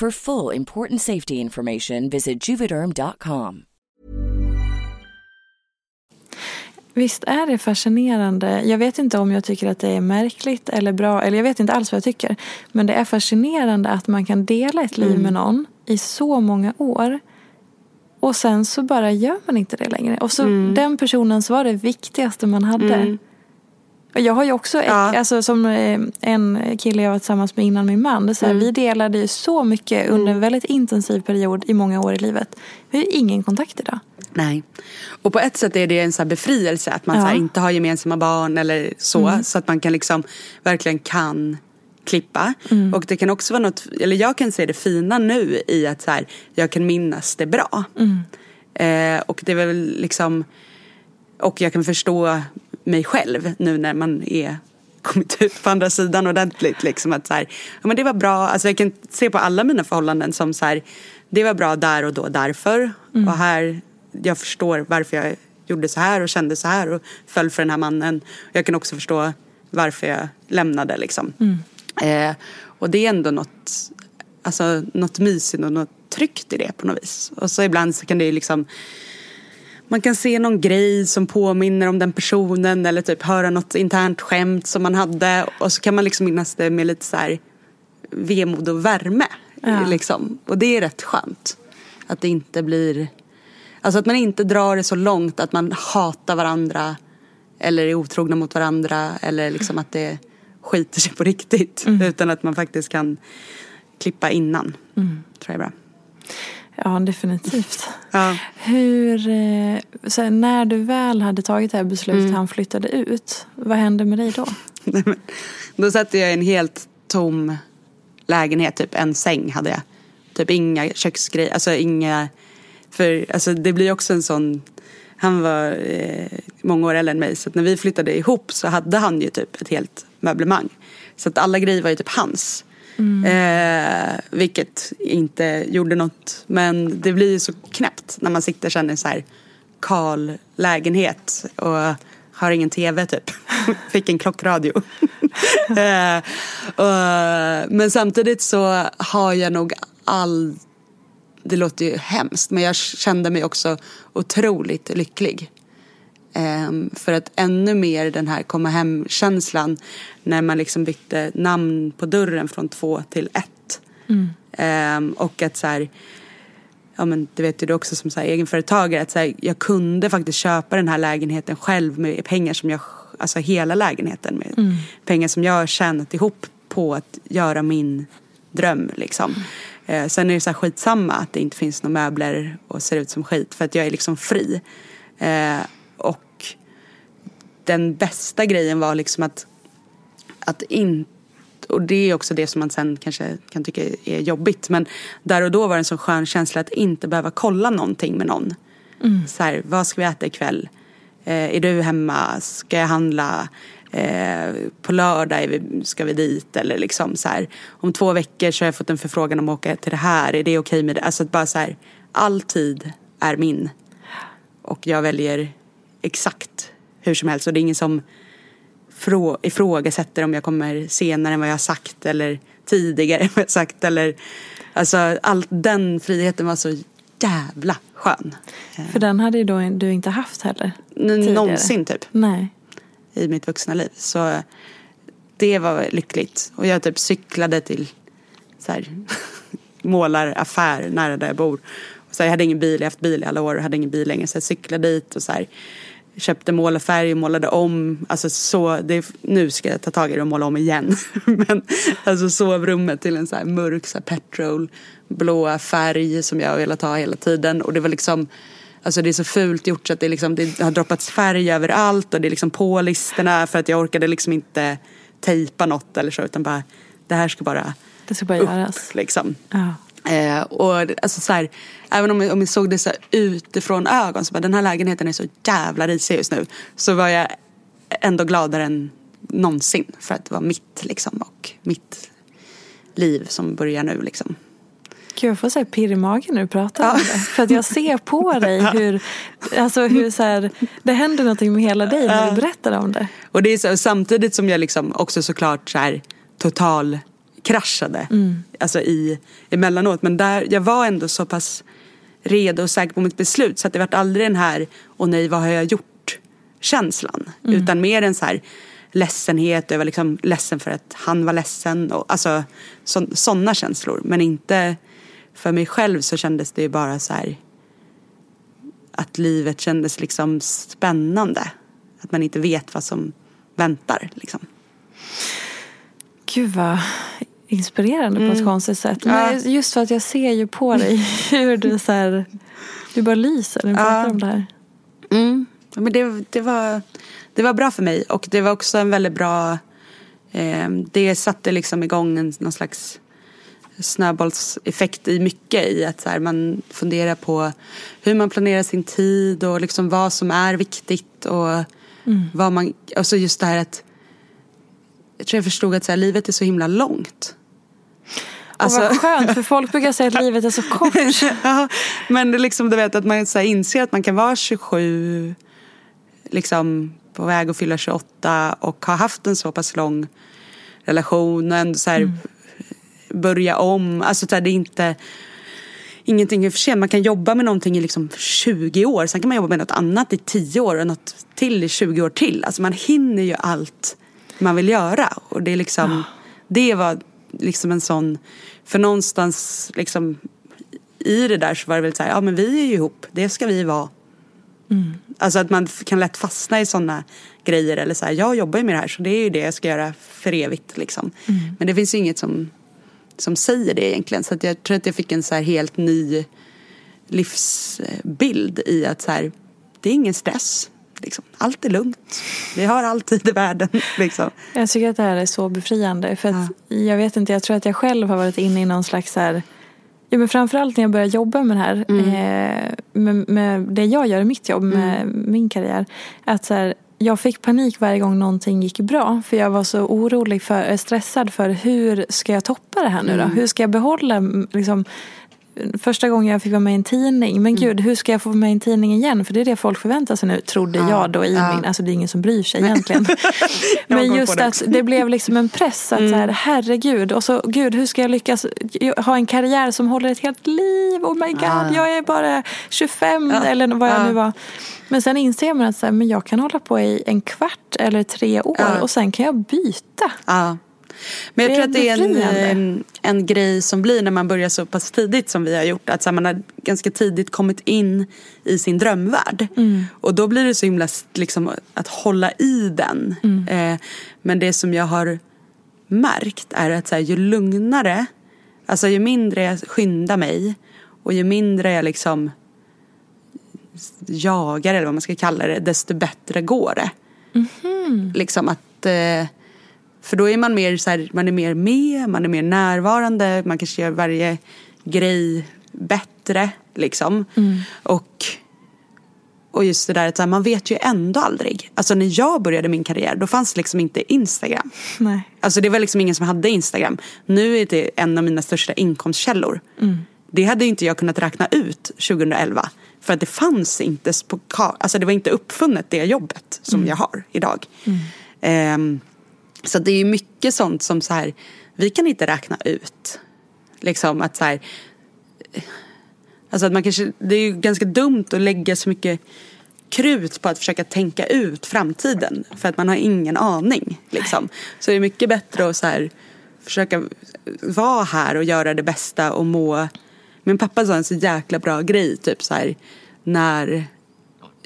For full important safety information, visit juvederm.com. Visst är det fascinerande. Jag vet inte om jag tycker att det är märkligt eller bra. Eller jag vet inte alls vad jag tycker. Men det är fascinerande att man kan dela ett liv Mm. med någon i så många år. Och sen så bara gör man inte det längre. Och så Mm. den personen så var det viktigaste man hade. Mm. Jag har ju också, Ja. alltså, som eh, en kille jag var tillsammans med innan min man. Så här, Mm. Vi delade ju så mycket under en väldigt intensiv period i många år i livet. Vi har ju ingen kontakt idag. Nej. Och på ett sätt är det en så befrielse att man Ja. så inte har gemensamma barn eller så. Mm. Så att man kan liksom verkligen kan klippa. Mm. Och det kan också vara något, eller jag kan se det fina nu i att så här, jag kan minnas det bra. Mm. Eh, och det är väl liksom, och jag kan förstå mig själv nu när man är kommit ut på andra sidan ordentligt. Liksom att så här, ja, men det var bra, alltså jag kan se på alla mina förhållanden som så här, det var bra där och då därför. Mm. Och här, jag förstår varför jag gjorde så här och kände så här och föll för den här mannen. Jag kan också förstå varför jag lämnade liksom. Mm. Eh, och det är ändå något, alltså, något mysigt och något tryggt i det på något vis. Och så ibland så kan det ju liksom man kan se någon grej som påminner om den personen eller typ höra något internt skämt som man hade och så kan man liksom minnas det med lite så här vemod och värme. Ja. Liksom. Och det är rätt skönt. Att det inte blir, alltså att man inte drar det så långt att man hatar varandra eller är otrogna mot varandra eller liksom att det skiter sig på riktigt. Utan att man faktiskt kan klippa innan. Mm. Tror jag är bra. Ja, definitivt. Ja. Hur, eh, så när du väl hade tagit det här beslutet, Mm. han flyttade ut, vad hände med dig då? Då satt jag i en helt tom lägenhet, typ en säng hade jag. Typ inga köksgrejer, alltså inga, för alltså det blir också en sån, han var eh, många år äldre än mig så när vi flyttade ihop så hade han ju typ ett helt möblemang. Så att alla grejer var ju typ hans. Mm. Eh, vilket inte gjorde något. Men det blir ju så knäppt när man sitter sen i en så här kal lägenhet och har ingen tv typ. Fick en klockradio. eh, och, men samtidigt så har jag nog all det låter ju hemskt men jag kände mig också otroligt lycklig. Ehm, för att ännu mer den här komma hem-känslan när man liksom bytte namn på dörren från två till ett. Ehm, och att så här, ja men det vet ju du också som så här, egenföretagare att så här, jag kunde faktiskt köpa den här lägenheten själv med pengar som jag, alltså hela lägenheten med pengar som jag har tjänat ihop på att göra min dröm liksom. Eh, sen är det så här skitsamma att det inte finns några möbler och ser ut som skit för att jag är liksom fri. Och den bästa grejen var liksom att, att inte och det är också det som man sen kanske kan tycka är jobbigt. Men där och då var det en så skön känsla att inte behöva kolla någonting med någon. Så här, vad ska vi äta ikväll? Eh, är du hemma? Ska jag handla? Eh, på lördag vi, ska vi dit. Eller liksom så här, om två veckor så har jag fått en förfrågan om att åka till det här. Är det okej med det? Alltså att bara så här, all tid är min. Och jag väljer exakt hur som helst. Och det är ingen som frå- ifrågasätter om jag kommer senare än vad jag har sagt eller tidigare än vad jag har sagt. Eller, alltså, all, den friheten var så jävla skön. För den hade ju då du inte haft heller. Tidigare. någonsin typ Nej. i mitt vuxna liv. Så det var lyckligt. Och jag typ cyklade till så här, målaraffär nära där jag bor. Och så här, jag hade ingen bil, jag har haft bil i alla år och hade ingen bil längre så jag cyklade dit och så här, köpte målarfärg och målade om. Alltså så, det, nu ska jag ta tag i det och måla om igen. Men alltså sovrummet till en så här mörk så här petrol blåa färg som jag har velat ha hela tiden. Och det var liksom Alltså det är så fult gjort så att det, liksom, det har droppats färg överallt och det är liksom på listerna för att jag orkade liksom inte tejpa något eller så utan bara det här ska bara Det ska bara upp göras. liksom. Ja. Eh, och alltså så här, även om jag, om jag såg det så här utifrån ögon så bara den här lägenheten är så jävla risig just nu. Så var jag ändå gladare än någonsin för att det var mitt liksom och mitt liv som börjar nu liksom. Gud, jag får så här pirr i magen när du pratar om det. För att jag ser på dig hur, alltså hur så här, det händer någonting med hela dig när du berättar om det. Och det är så, samtidigt som jag liksom också såklart så här total kraschade. Alltså i, emellanåt. Men där, jag var ändå så pass redo och säker på mitt beslut. Så att det vart aldrig den här, åh nej vad har jag gjort känslan. Utan mer en så här ledsenhet. Jag var liksom ledsen för att han var ledsen. Och, alltså sådana känslor. Men inte för mig själv så kändes det ju bara så här att livet kändes liksom spännande. Att man inte vet vad som väntar liksom. Gud vad inspirerande på ett konstigt sätt. Men Mm. Ja. just för att jag ser ju på dig hur du så här, du bara lyser när du pratar Ja. om det här. Mm. Men det, det, var, det var bra för mig och det var också en väldigt bra eh, Det satte liksom igång en, någon slags snöbollseffekt i mycket i att så här, man funderar på hur man planerar sin tid och liksom vad som är viktigt och vad man, och så just det här att jag tror jag förstod att så här, livet är så himla långt. Alltså- Och vad skönt, för folk brukar säga att livet är så kort. ja, men liksom du vet att man så här inser att man kan vara 27 liksom på väg att fylla 28 och ha haft en så pass lång relation och ändå så här börja om. Alltså så här, det är inte Ingenting är för sent. Man kan jobba med någonting i liksom 20 år. Sen kan man jobba med något annat i 10 år och något till i 20 år till. Alltså man hinner ju allt man vill göra. Och det är liksom Det var liksom en sån För någonstans liksom I det där så var det väl så här, ja men vi är ju ihop. Det ska vi vara. Alltså att man kan lätt fastna i sådana grejer. Eller så här, jag jobbar ju med det här så det är ju det jag ska göra för evigt. Liksom. Men det finns ju inget som, som säger det egentligen. Så att jag tror att jag fick en så här helt ny livsbild i att så här, det är ingen stress. Liksom. Allt är lugnt. Vi har all tid i världen. Liksom. Jag tycker att det här är så befriande. För att jag vet inte, jag tror att jag själv har varit inne i någon slags så här Ja, men framförallt när jag började jobba med det här, eh, med, med det jag gör i mitt jobb, med min karriär. Att så här, jag fick panik varje gång någonting gick bra. För jag var så orolig, för, eh, stressad för hur ska jag toppa det här nu då? Hur ska jag behålla mm, liksom, Första gången jag fick vara med i en tidning. Men gud, hur ska jag få vara med i en tidning igen? För det är det folk förväntar sig nu, trodde jag då i min... Alltså det är ingen som bryr sig egentligen. Men just det att det blev liksom en press. Att så här, herregud. Och så, gud, hur ska jag lyckas ha en karriär som håller ett helt liv? Oh my god, jag är bara 25 eller vad jag nu var. Men sen inser man att så här, men jag kan hålla på i en kvart eller tre år och sen kan jag byta. Men jag tror att det är en, befriande. en, grej som blir när man börjar så pass tidigt som vi har gjort. Att man har ganska tidigt kommit in i sin drömvärld. Och då blir det så himla liksom, att hålla i den. Eh, men det som jag har märkt är att så här, ju lugnare, alltså ju mindre jag skyndar mig och ju mindre jag liksom jagar eller vad man ska kalla det, desto bättre går det. Liksom att eh, för då är man mer så här, man är mer med, man är mer närvarande, man kanske gör varje grej bättre liksom. Och, och just det där att man vet ju ändå aldrig. Alltså när jag började min karriär då fanns liksom inte Instagram. Nej. Alltså det var liksom ingen som hade Instagram. Nu är det en av mina största inkomstkällor. Det hade inte jag kunnat räkna ut 2011. För att det fanns inte, alltså det var inte uppfunnet det jobbet som jag har idag. Ehm, så det är mycket sånt som så här, vi kan inte räkna ut. Liksom att så här, alltså att man kanske, det är ju ganska dumt att lägga så mycket krut på att försöka tänka ut framtiden. För att man har ingen aning. Liksom. Så det är mycket bättre att så här, försöka vara här och göra det bästa och må. Min pappa sa en så jäkla bra grej, typ så här, när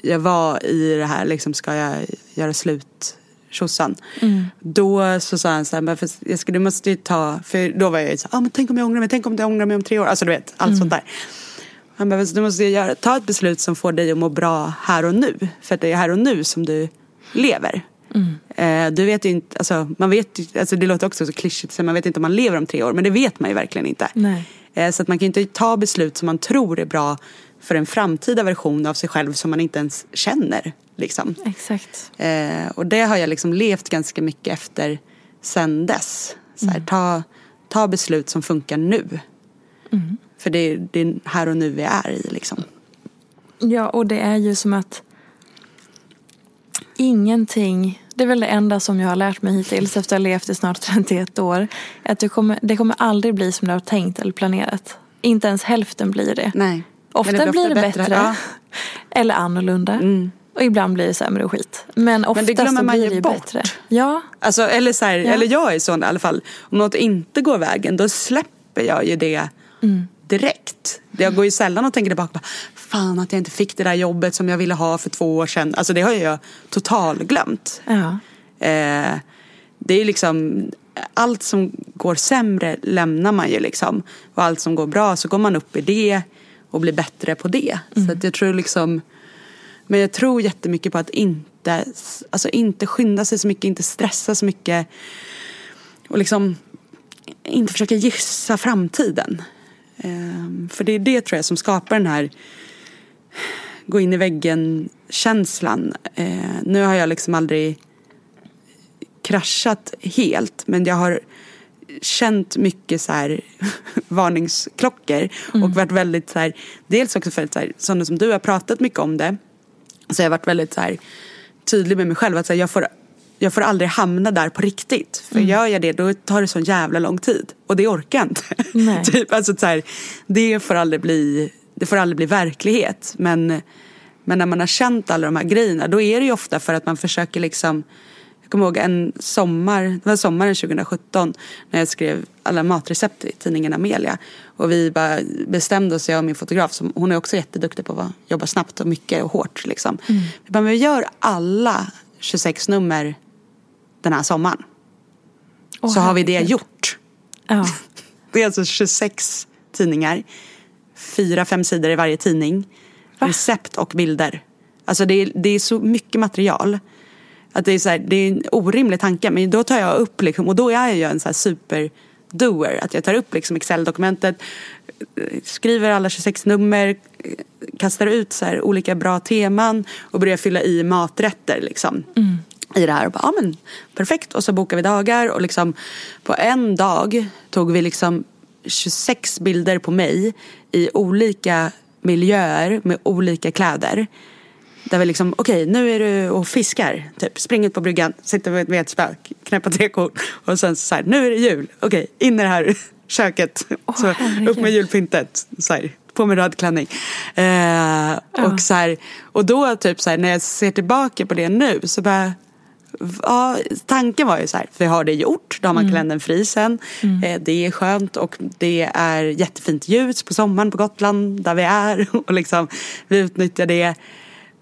jag var i det här, liksom ska jag göra slut tjosan. Mm. Då så sa han så här, för jag ska, du måste ju ta, för då var jag ju så här, ah, men tänk om jag ångrar mig, tänk om jag ångrar mig om tre år. Alltså du vet, allt Mm. sånt där. Han bara, du måste göra, ta ett beslut som får dig att må bra här och nu. För att det är här och nu som du lever. Eh, du vet ju inte, alltså, man vet alltså det låter också så klyschigt, så man vet inte om man lever om tre år. Men det vet man ju verkligen inte. Nej. Eh, så att man kan inte ta beslut som man tror är bra för en framtida version av sig själv som man inte ens känner. Liksom. Exakt. Eh, och det har jag liksom levt ganska mycket efter sen dess. Så här, ta, ta beslut som funkar nu. För det det är här och nu vi är i liksom. Ja, och det är ju som att ingenting, det är väl det enda som jag har lärt mig hittills efter att ha levt i snart 31 år, att det kommer, det kommer aldrig bli som du har tänkt eller planerat. Inte ens hälften blir det. Nej. Ofta Men blir det bättre, Ja. eller annorlunda. Och ibland blir det sämre och skit. Men oftast det glömmer man blir ju det ju bort. bättre. Ja, Alltså, eller, så här, Ja. eller jag är sån i alla fall. Om något inte går vägen då släpper jag ju det direkt. Jag går ju sällan och tänker tillbaka fan att jag inte fick det där jobbet som jag ville ha för två år sedan. Alltså det har jag totalglömt. ja. Eh, det är liksom allt som går sämre lämnar man ju liksom. Och allt som går bra så går man upp i det och blir bättre på det. Så att jag tror liksom men jag tror jättemycket på att inte, alltså inte skynda sig så mycket, inte stressa så mycket. Och liksom inte försöka gissa framtiden. Ehm, för det är det tror jag som skapar den här gå in i väggen känslan. Eh, nu har jag liksom aldrig kraschat helt men jag har känt mycket så här varningsklockor och varit väldigt så här dels också för att så här, sådana som du har pratat mycket om det så jag har varit väldigt så här tydlig med mig själv att så här, jag får jag får aldrig hamna där på riktigt. För gör jag det då tar det så jävla lång tid. Och det orkar jag inte. Typ, alltså, så här, det, får aldrig bli, det får aldrig bli verklighet. Men, men när man har känt alla de här grejerna då är det ju ofta för att man försöker liksom jag kommer ihåg en sommar, det var sommaren 2017 när jag skrev alla matrecept i tidningen Amelia. Och vi bara bestämde oss, jag och min fotograf, som, hon är också jätteduktig på att jobba snabbt och mycket och hårt. Liksom. Vi bara, men vi gör alla 26 nummer den här sommaren. Åh, så har vi det gjort. ja. Det är alltså 26 tidningar. Fyra, fem sidor i varje tidning. Recept och bilder. Alltså det är, det är så mycket material. Att det, är så här, det är en orimlig tanke. Men då tar jag upp, liksom, och då är jag en så här superdoer. Att jag tar upp liksom Excel-dokumentet, skriver alla 26 nummer, kastar ut så här olika bra teman och börjar fylla i maträtter. Liksom i det här och bara, ja men perfekt och så bokar vi dagar och liksom på en dag tog vi liksom 26 bilder på mig i olika miljöer med olika kläder. Där vi liksom, okej nu är du och fiskar, typ spring ut på bryggan, sitter med ett spö, knäppa tre kort och sen så här, nu är det jul, okej in i det här köket, så herregud. upp med julpyntet, så här, på med röd klänning. Eh, och, så här, och då typ så här, när jag ser tillbaka på det nu så bara Ja, tanken var ju så här, vi har det gjort, då har man kalendern fri sen. Eh, det är skönt och det är jättefint ljus på sommaren på Gotland där vi är och liksom vi utnyttjar det.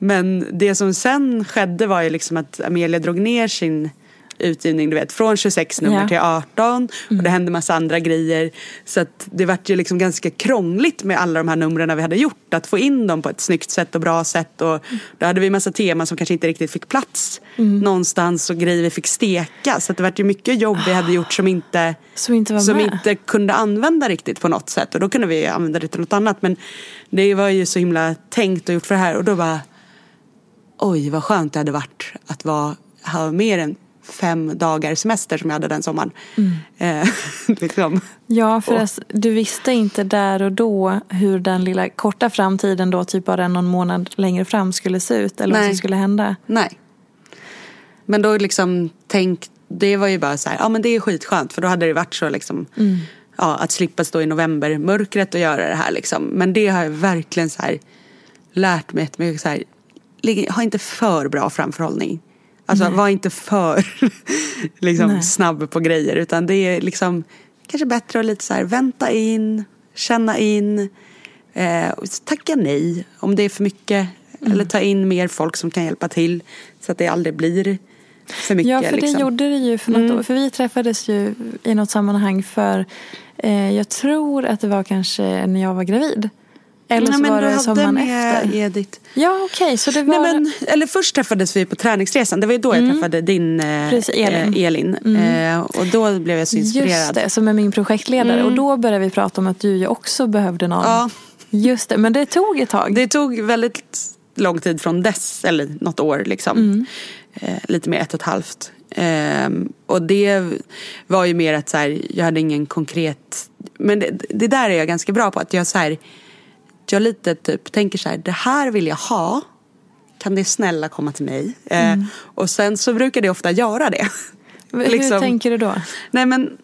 Men det som sen skedde var ju liksom att Amelia drog ner sin utgivning, du vet, från 26 nummer Ja. till 18 och det hände massa andra grejer. Så att det vart ju liksom ganska krångligt med alla de här numren vi hade gjort, att få in dem på ett snyggt sätt och bra sätt. Och då hade vi massa teman som kanske inte riktigt fick plats någonstans. Och grejer vi fick steka. Så att det vart ju mycket jobb vi hade gjort som inte Som inte som inte kunde använda riktigt på något sätt. Och då kunde vi använda det till något annat. Men det var ju så himla tänkt och gjort för det här. Och då bara oj vad skönt det hade varit att vara, ha mer än fem dagar semester som jag hade den sommaren. Eh, liksom. Ja, för att du visste inte där och då hur den lilla korta framtiden då, typ bara någon månad längre fram skulle se ut eller vad Nej. som skulle hända. Nej. Men då liksom tänk, det var ju bara så här, ja men det är skitskönt för då hade det varit så liksom, ja att slippa stå i novembermörkret och göra det här liksom. Men det har jag verkligen så här lärt mig mig så här, ha inte för bra framförhållning. Alltså var inte för liksom, snabb på grejer utan det är liksom kanske bättre att lite så här vänta in, känna in, eh, tacka nej om det är för mycket eller ta in mer folk som kan hjälpa till så att det aldrig blir för mycket. Ja, för liksom. det gjorde det ju för något Mm. år. För vi träffades ju i något sammanhang för, eh, jag tror att det var kanske när jag var gravid. Eller Nej, så men var det sommaren efter. Edith. Ja, okej. så det var... Nej, men, eller först träffades vi på träningsresan. Det var ju då jag träffade din eh, Precis, Elin. eh, Elin. Eh, och då blev jag så inspirerad. Just det, som är min projektledare. Mm. Och då började vi prata om att du ju också behövde någon. Ja. Just det, men det tog ett tag. Det tog väldigt lång tid från dess, eller något år liksom. Eh, lite mer ett och ett halvt. Ehm, och det var ju mer att så här, jag hade ingen konkret... Men det, det där är jag ganska bra på. Att jag så här, jag lite typ tänker så här, det här vill jag ha. Kan det snälla komma till mig? Eh, och sen så brukar det ofta göra det. Hur liksom- tänker du då? Nej men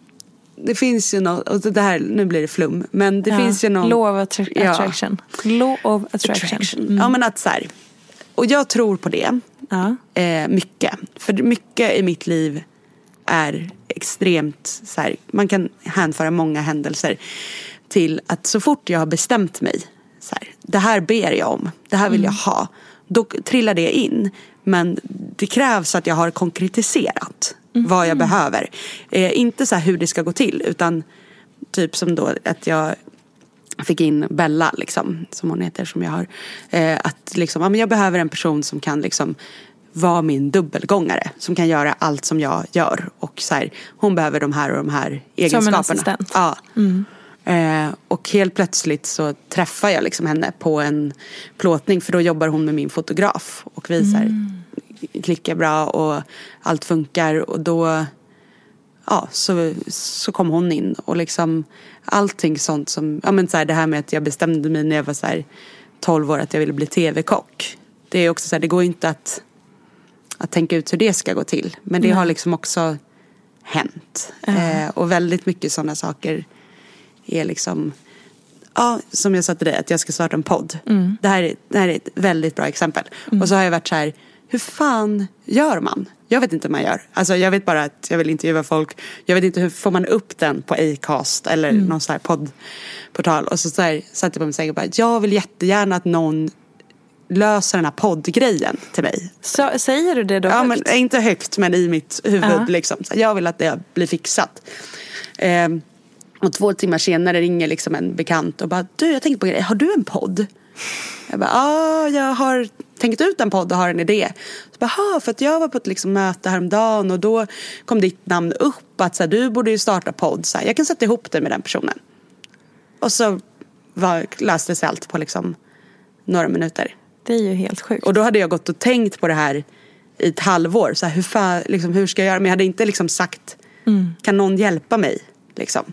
det finns ju något, och det här, nu blir det flum. Men det Ja. finns ju någon... Law of attra- Ja. attraction. Law of attraction. attraction. Mm. Ja men att så här, och jag tror på det. Ja. Eh, mycket. För mycket i mitt liv är extremt så här, man kan hänföra många händelser till att så fort jag har bestämt mig, så här, det här ber jag om, det här vill jag ha, då trillar det in. Men det krävs att jag har konkretiserat vad jag behöver. Eh, inte så här hur det ska gå till utan typ som då att jag fick in Bella, liksom, som hon heter, som jag har. Eh, att liksom, ja, men jag behöver en person som kan liksom vara min dubbelgångare. Som kan göra allt som jag gör. Och så här, hon behöver de här och de här egenskaperna. assistent. Ja. Eh, och helt plötsligt så träffar jag liksom henne på en plåtning. För då jobbar hon med min fotograf. Och vi så här, klickar bra och allt funkar. Och då ja, så, så kom hon in och liksom allting sånt som, ja men så här, det här med att jag bestämde mig när jag var så här 12 år att jag ville bli tv-kock. Det är också så här, det går inte att, att tänka ut hur det ska gå till. Men det har liksom också hänt. Eh, och väldigt mycket sådana saker är liksom, ja som jag sa till dig att jag ska starta en podd. Det, här, är- det här är ett väldigt bra exempel. Och så har jag varit så här, hur fan gör man? Jag vet inte hur man gör. Alltså jag vet bara att jag vill intervjua folk. Jag vet inte hur får man upp den på Acast eller någon sån här poddportal. Och så, så här, satte jag på mig sängen och bara, jag vill jättegärna att någon löser den här poddgrejen till mig. Så, säger du det då Ja, men, högt? inte högt men i mitt huvud. Ja. Liksom. Så jag vill att det blir fixat. Ehm, och två timmar senare ringer liksom en bekant och bara du jag tänkte på en grej, har du en podd? Jag bara ja jag har tänkt ut en podd och har en idé. Så bara, "Ha, för att jag var på ett liksom möte häromdagen och då kom ditt namn upp att så här, du borde ju starta podd. Så här, jag kan sätta ihop dig med den personen. Och så var, löste sig allt på liksom några minuter. Det är ju helt sjukt. Och då hade jag gått och tänkt på det här i ett halvår. Så här, hur, fan, liksom, hur ska jag göra? Men jag hade inte liksom sagt, kan någon hjälpa mig? Liksom.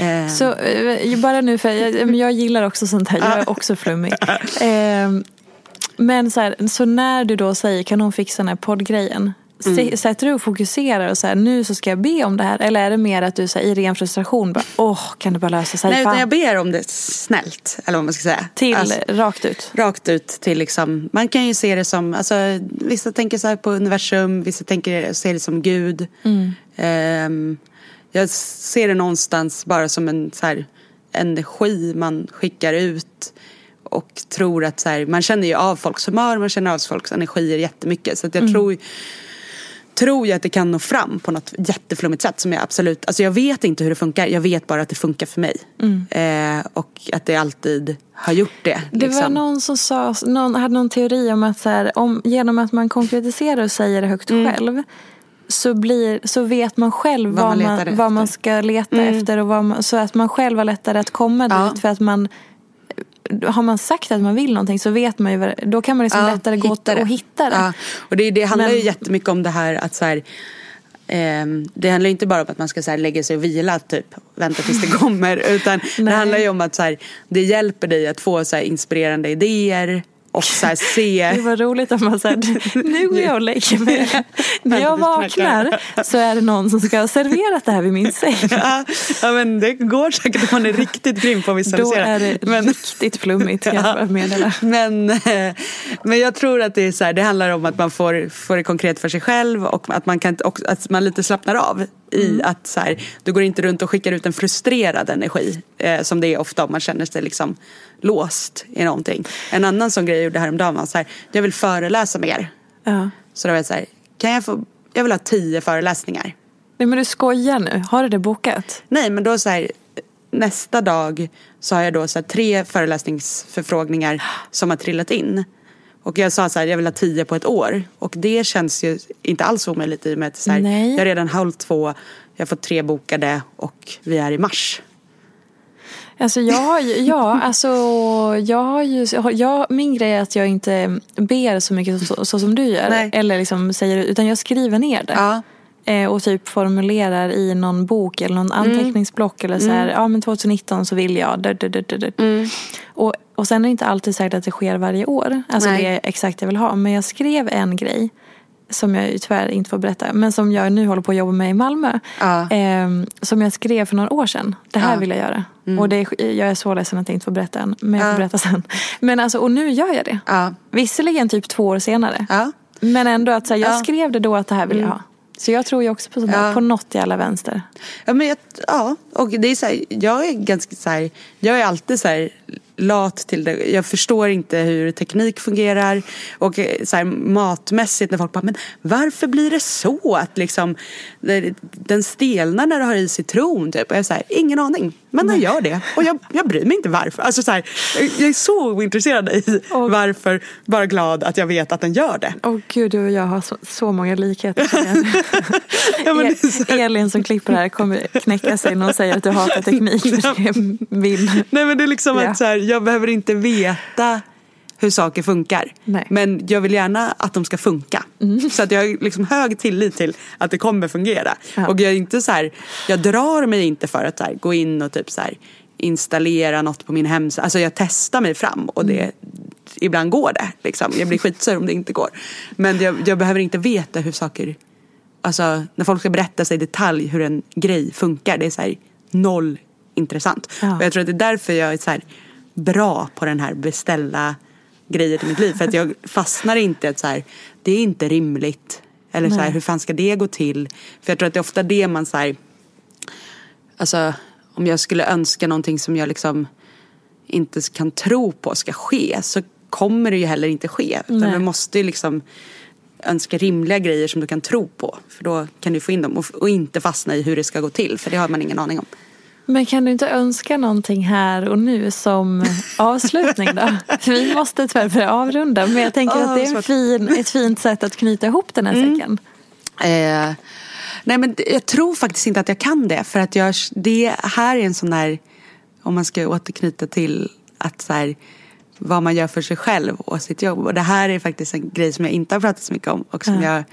Eh, Så eh, bara nu, för jag, jag gillar också sånt här. Jag är också flummig. Eh, men så, här, så när du då säger kan hon fixa den här poddgrejen. Mm. Sätter du och fokuserar och så här, nu så ska jag be om det här? Eller är det mer att du så här, i ren frustration bara, åh, kan det bara lösa sig? nej, utan jag ber om det snällt. Eller vad man ska säga. Till, Alltså, rakt ut. rakt ut till liksom, man kan ju se det som, alltså vissa tänker så här på universum, vissa tänker, ser det som Gud. Ehm, jag ser det någonstans bara som en så här, energi man skickar ut. Och tror att så här, man känner ju av folks humör, man känner av folks energier jättemycket. Så att jag tror tror jag att det kan nå fram på något jätteflummigt sätt som jag absolut, alltså jag vet inte hur det funkar, jag vet bara att det funkar för mig. Eh, och att det alltid har gjort det. Det var liksom. någon som sa, någon hade någon teori om att så här, om, genom att man konkretiserar och säger det högt själv så, blir, så vet man själv Vad vad, man man, vad man ska leta efter och vad man, så att man själv har lättare att komma Ja. dit för att man har man sagt att man vill någonting så vet man ju då kan man liksom Ja, lättare gå det. och hitta det. Ja. Och det, det handlar Men- ju jättemycket om det här att så här, ehm, det handlar inte bara om att man ska så lägga sig och vila typ, vänta tills det kommer. Utan det handlar ju om att så här, det hjälper dig att få så inspirerande idéer. Och så här, se... Det var roligt om man säger nu går jag och lägger mig. När jag vaknar så är det någon som ska ha serverat det här vid min säng. Ja, ja, men det går säkert om man är riktigt grym på att Då visualisera. är det men, riktigt flummigt kan jag bara meddela. men, eh, men jag tror att det är så här, det handlar om att man får, får det konkret för sig själv och att man, kan, och att man lite slappnar av i Mm. att så här, du går inte runt och skickar ut en frustrerad energi eh, som det är ofta om man känner sig liksom låst i någonting. En annan sån grej jag gjorde häromdagen var så här, jag vill föreläsa mer. Ja. Så då var jag så här, kan jag få, jag vill ha tio föreläsningar. Nej men du skojar nu, har du det bokat? Nej men då så här, nästa dag så har jag då så här, tre föreläsningsförfrågningar som har trillat in. Och jag sa så här, jag vill ha tio på ett år. Och det känns ju inte alls omöjligt i och med att så här, jag har redan hållit två, jag har fått tre bokade och vi är i mars. Alltså jag har ju, ja, alltså jag har ju, jag, min grej är att jag inte ber så mycket så, så som du gör. Nej. Eller liksom säger, utan jag skriver ner det. Ja. Eh, och typ formulerar i någon bok eller någon anteckningsblock eller så här, ja men 2019 så vill jag, dö, dö, dö, dö. Och, och sen är det inte alltid säkert att det sker varje år. Alltså Nej. det är exakt jag vill ha. Men jag skrev en grej som jag tyvärr inte får berätta, men som jag nu håller på att jobba med i Malmö. Ja. Ehm, som jag skrev för några år sedan. Det här Ja. Mm. vill jag göra. Och det är, jag är så ledsen att jag inte får berätta än. Men jag får berätta sen. Men alltså, och nu gör jag det. Ja. Visserligen typ två år senare. Men ändå att så här, jag Ja. Mm. skrev det då att det här vill jag ha. Så jag tror ju också på sånt Ja. på något jävla vänster. Ja, men jag, ja, och det är så här, jag är ganska så här, jag är alltid så här lat till det. Jag förstår inte hur teknik fungerar och eh, så här, matmässigt när folk bara, men varför blir det så att liksom den stelnar när du har i citron typ? Och jag är här, ingen aning, men den gör det och jag, jag bryr mig inte varför. Alltså så här, jag- är så ointresserad i Och- varför, bara glad att jag vet att den gör det. Åh gud, du och jag har så, så många likheter. Ja, men är Elin som klipper här kommer knäcka sig när hon säger att du hatar teknik. För det vill. Nej men det är liksom Ja. att så här, jag behöver inte veta hur saker funkar. Nej. Men jag vill gärna att de ska funka. Så att jag har liksom hög tillit till att det kommer fungera. Ja. Och jag är inte så här, jag drar mig inte för att här, gå in och typ så här, installera något på min hemsida. Alltså jag testar mig fram och det, ibland går det. Liksom. Jag blir skitsur om det inte går. Men jag, jag behöver inte veta hur saker Alltså när folk ska berätta sig i detalj hur en grej funkar. Det är så här noll intressant. Ja. Och jag tror att det är därför jag är så här bra på den här beställa grejer i mitt liv. För att jag fastnar inte att så här, det är inte rimligt. Eller så här, hur fan ska det gå till? För jag tror att det är ofta det man så här, alltså om jag skulle önska någonting som jag liksom inte kan tro på ska ske så kommer det ju heller inte ske. Utan Nej. du måste ju liksom önska rimliga grejer som du kan tro på. För då kan du få in dem och, och inte fastna i hur det ska gå till. För det har man ingen aning om. Men kan du inte önska någonting här och nu som avslutning då? För vi måste tyvärr börja avrunda. Men jag tänker Åh, att det är fin, ett fint sätt att knyta ihop den här Mm. säcken. Eh, nej men jag tror faktiskt inte att jag kan det. För att jag, det här är en sån där, om man ska återknyta till att så här, vad man gör för sig själv och sitt jobb. Och det här är faktiskt en grej som jag inte har pratat så mycket om och som jag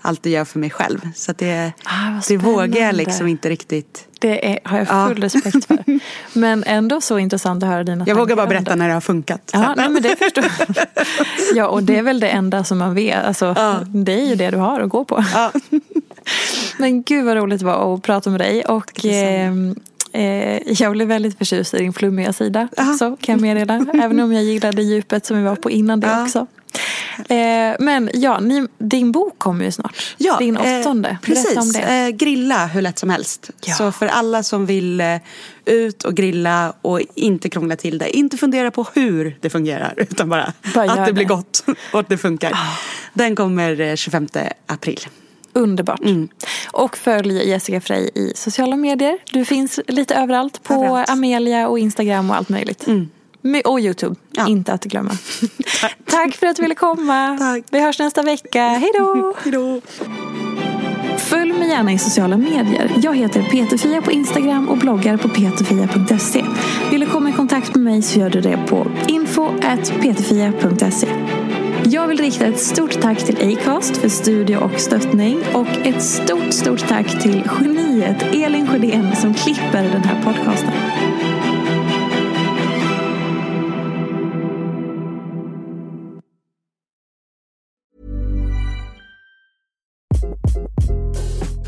alltid gör för mig själv. Så det, Ah, det vågar jag liksom inte riktigt. Det är, har jag Ja. full respekt för. Men ändå så intressant att höra dina Jag vågar bara berätta när det har funkat. Ja, nej, men det förstår jag. Ja, och det är väl det enda som man vet. Alltså, Det är ju det du har att gå på. Ja. Men gud vad roligt det var att prata med dig. Och eh, eh, jag blev väldigt förtjust i din flummiga sida också, kan jag meddela. Även om jag gillade djupet som vi var på innan det Ja. också. Eh, men ja, ni, din bok kommer ju snart. Ja, din eh, åttonde. precis. Berätta om det. Eh, grilla hur lätt som helst. Ja. Så för alla som vill eh, ut och grilla och inte krångla till det. Inte fundera på hur det fungerar utan bara, Bara att det blir gott och att det funkar. Den kommer eh, 25 april. Underbart. Mm. Och följ Jessica Frey i sociala medier. Du finns lite överallt. På Överallt. Amelia och Instagram och allt möjligt. Med- Och Youtube, Ja. inte att glömma. Tack för att du ville komma. Tack. Vi hörs nästa vecka. Hej då! Hejdå! Följ mig gärna i sociala medier. Jag heter Peterfia på Instagram och bloggar på peterfia.se. Vill du komma i kontakt med mig så gör du det på info.peterfia.se. Jag vill rikta ett stort tack till Acast för studie och stöttning och ett stort, stort tack till geniet Elin Sjödén som klipper den här podcasten.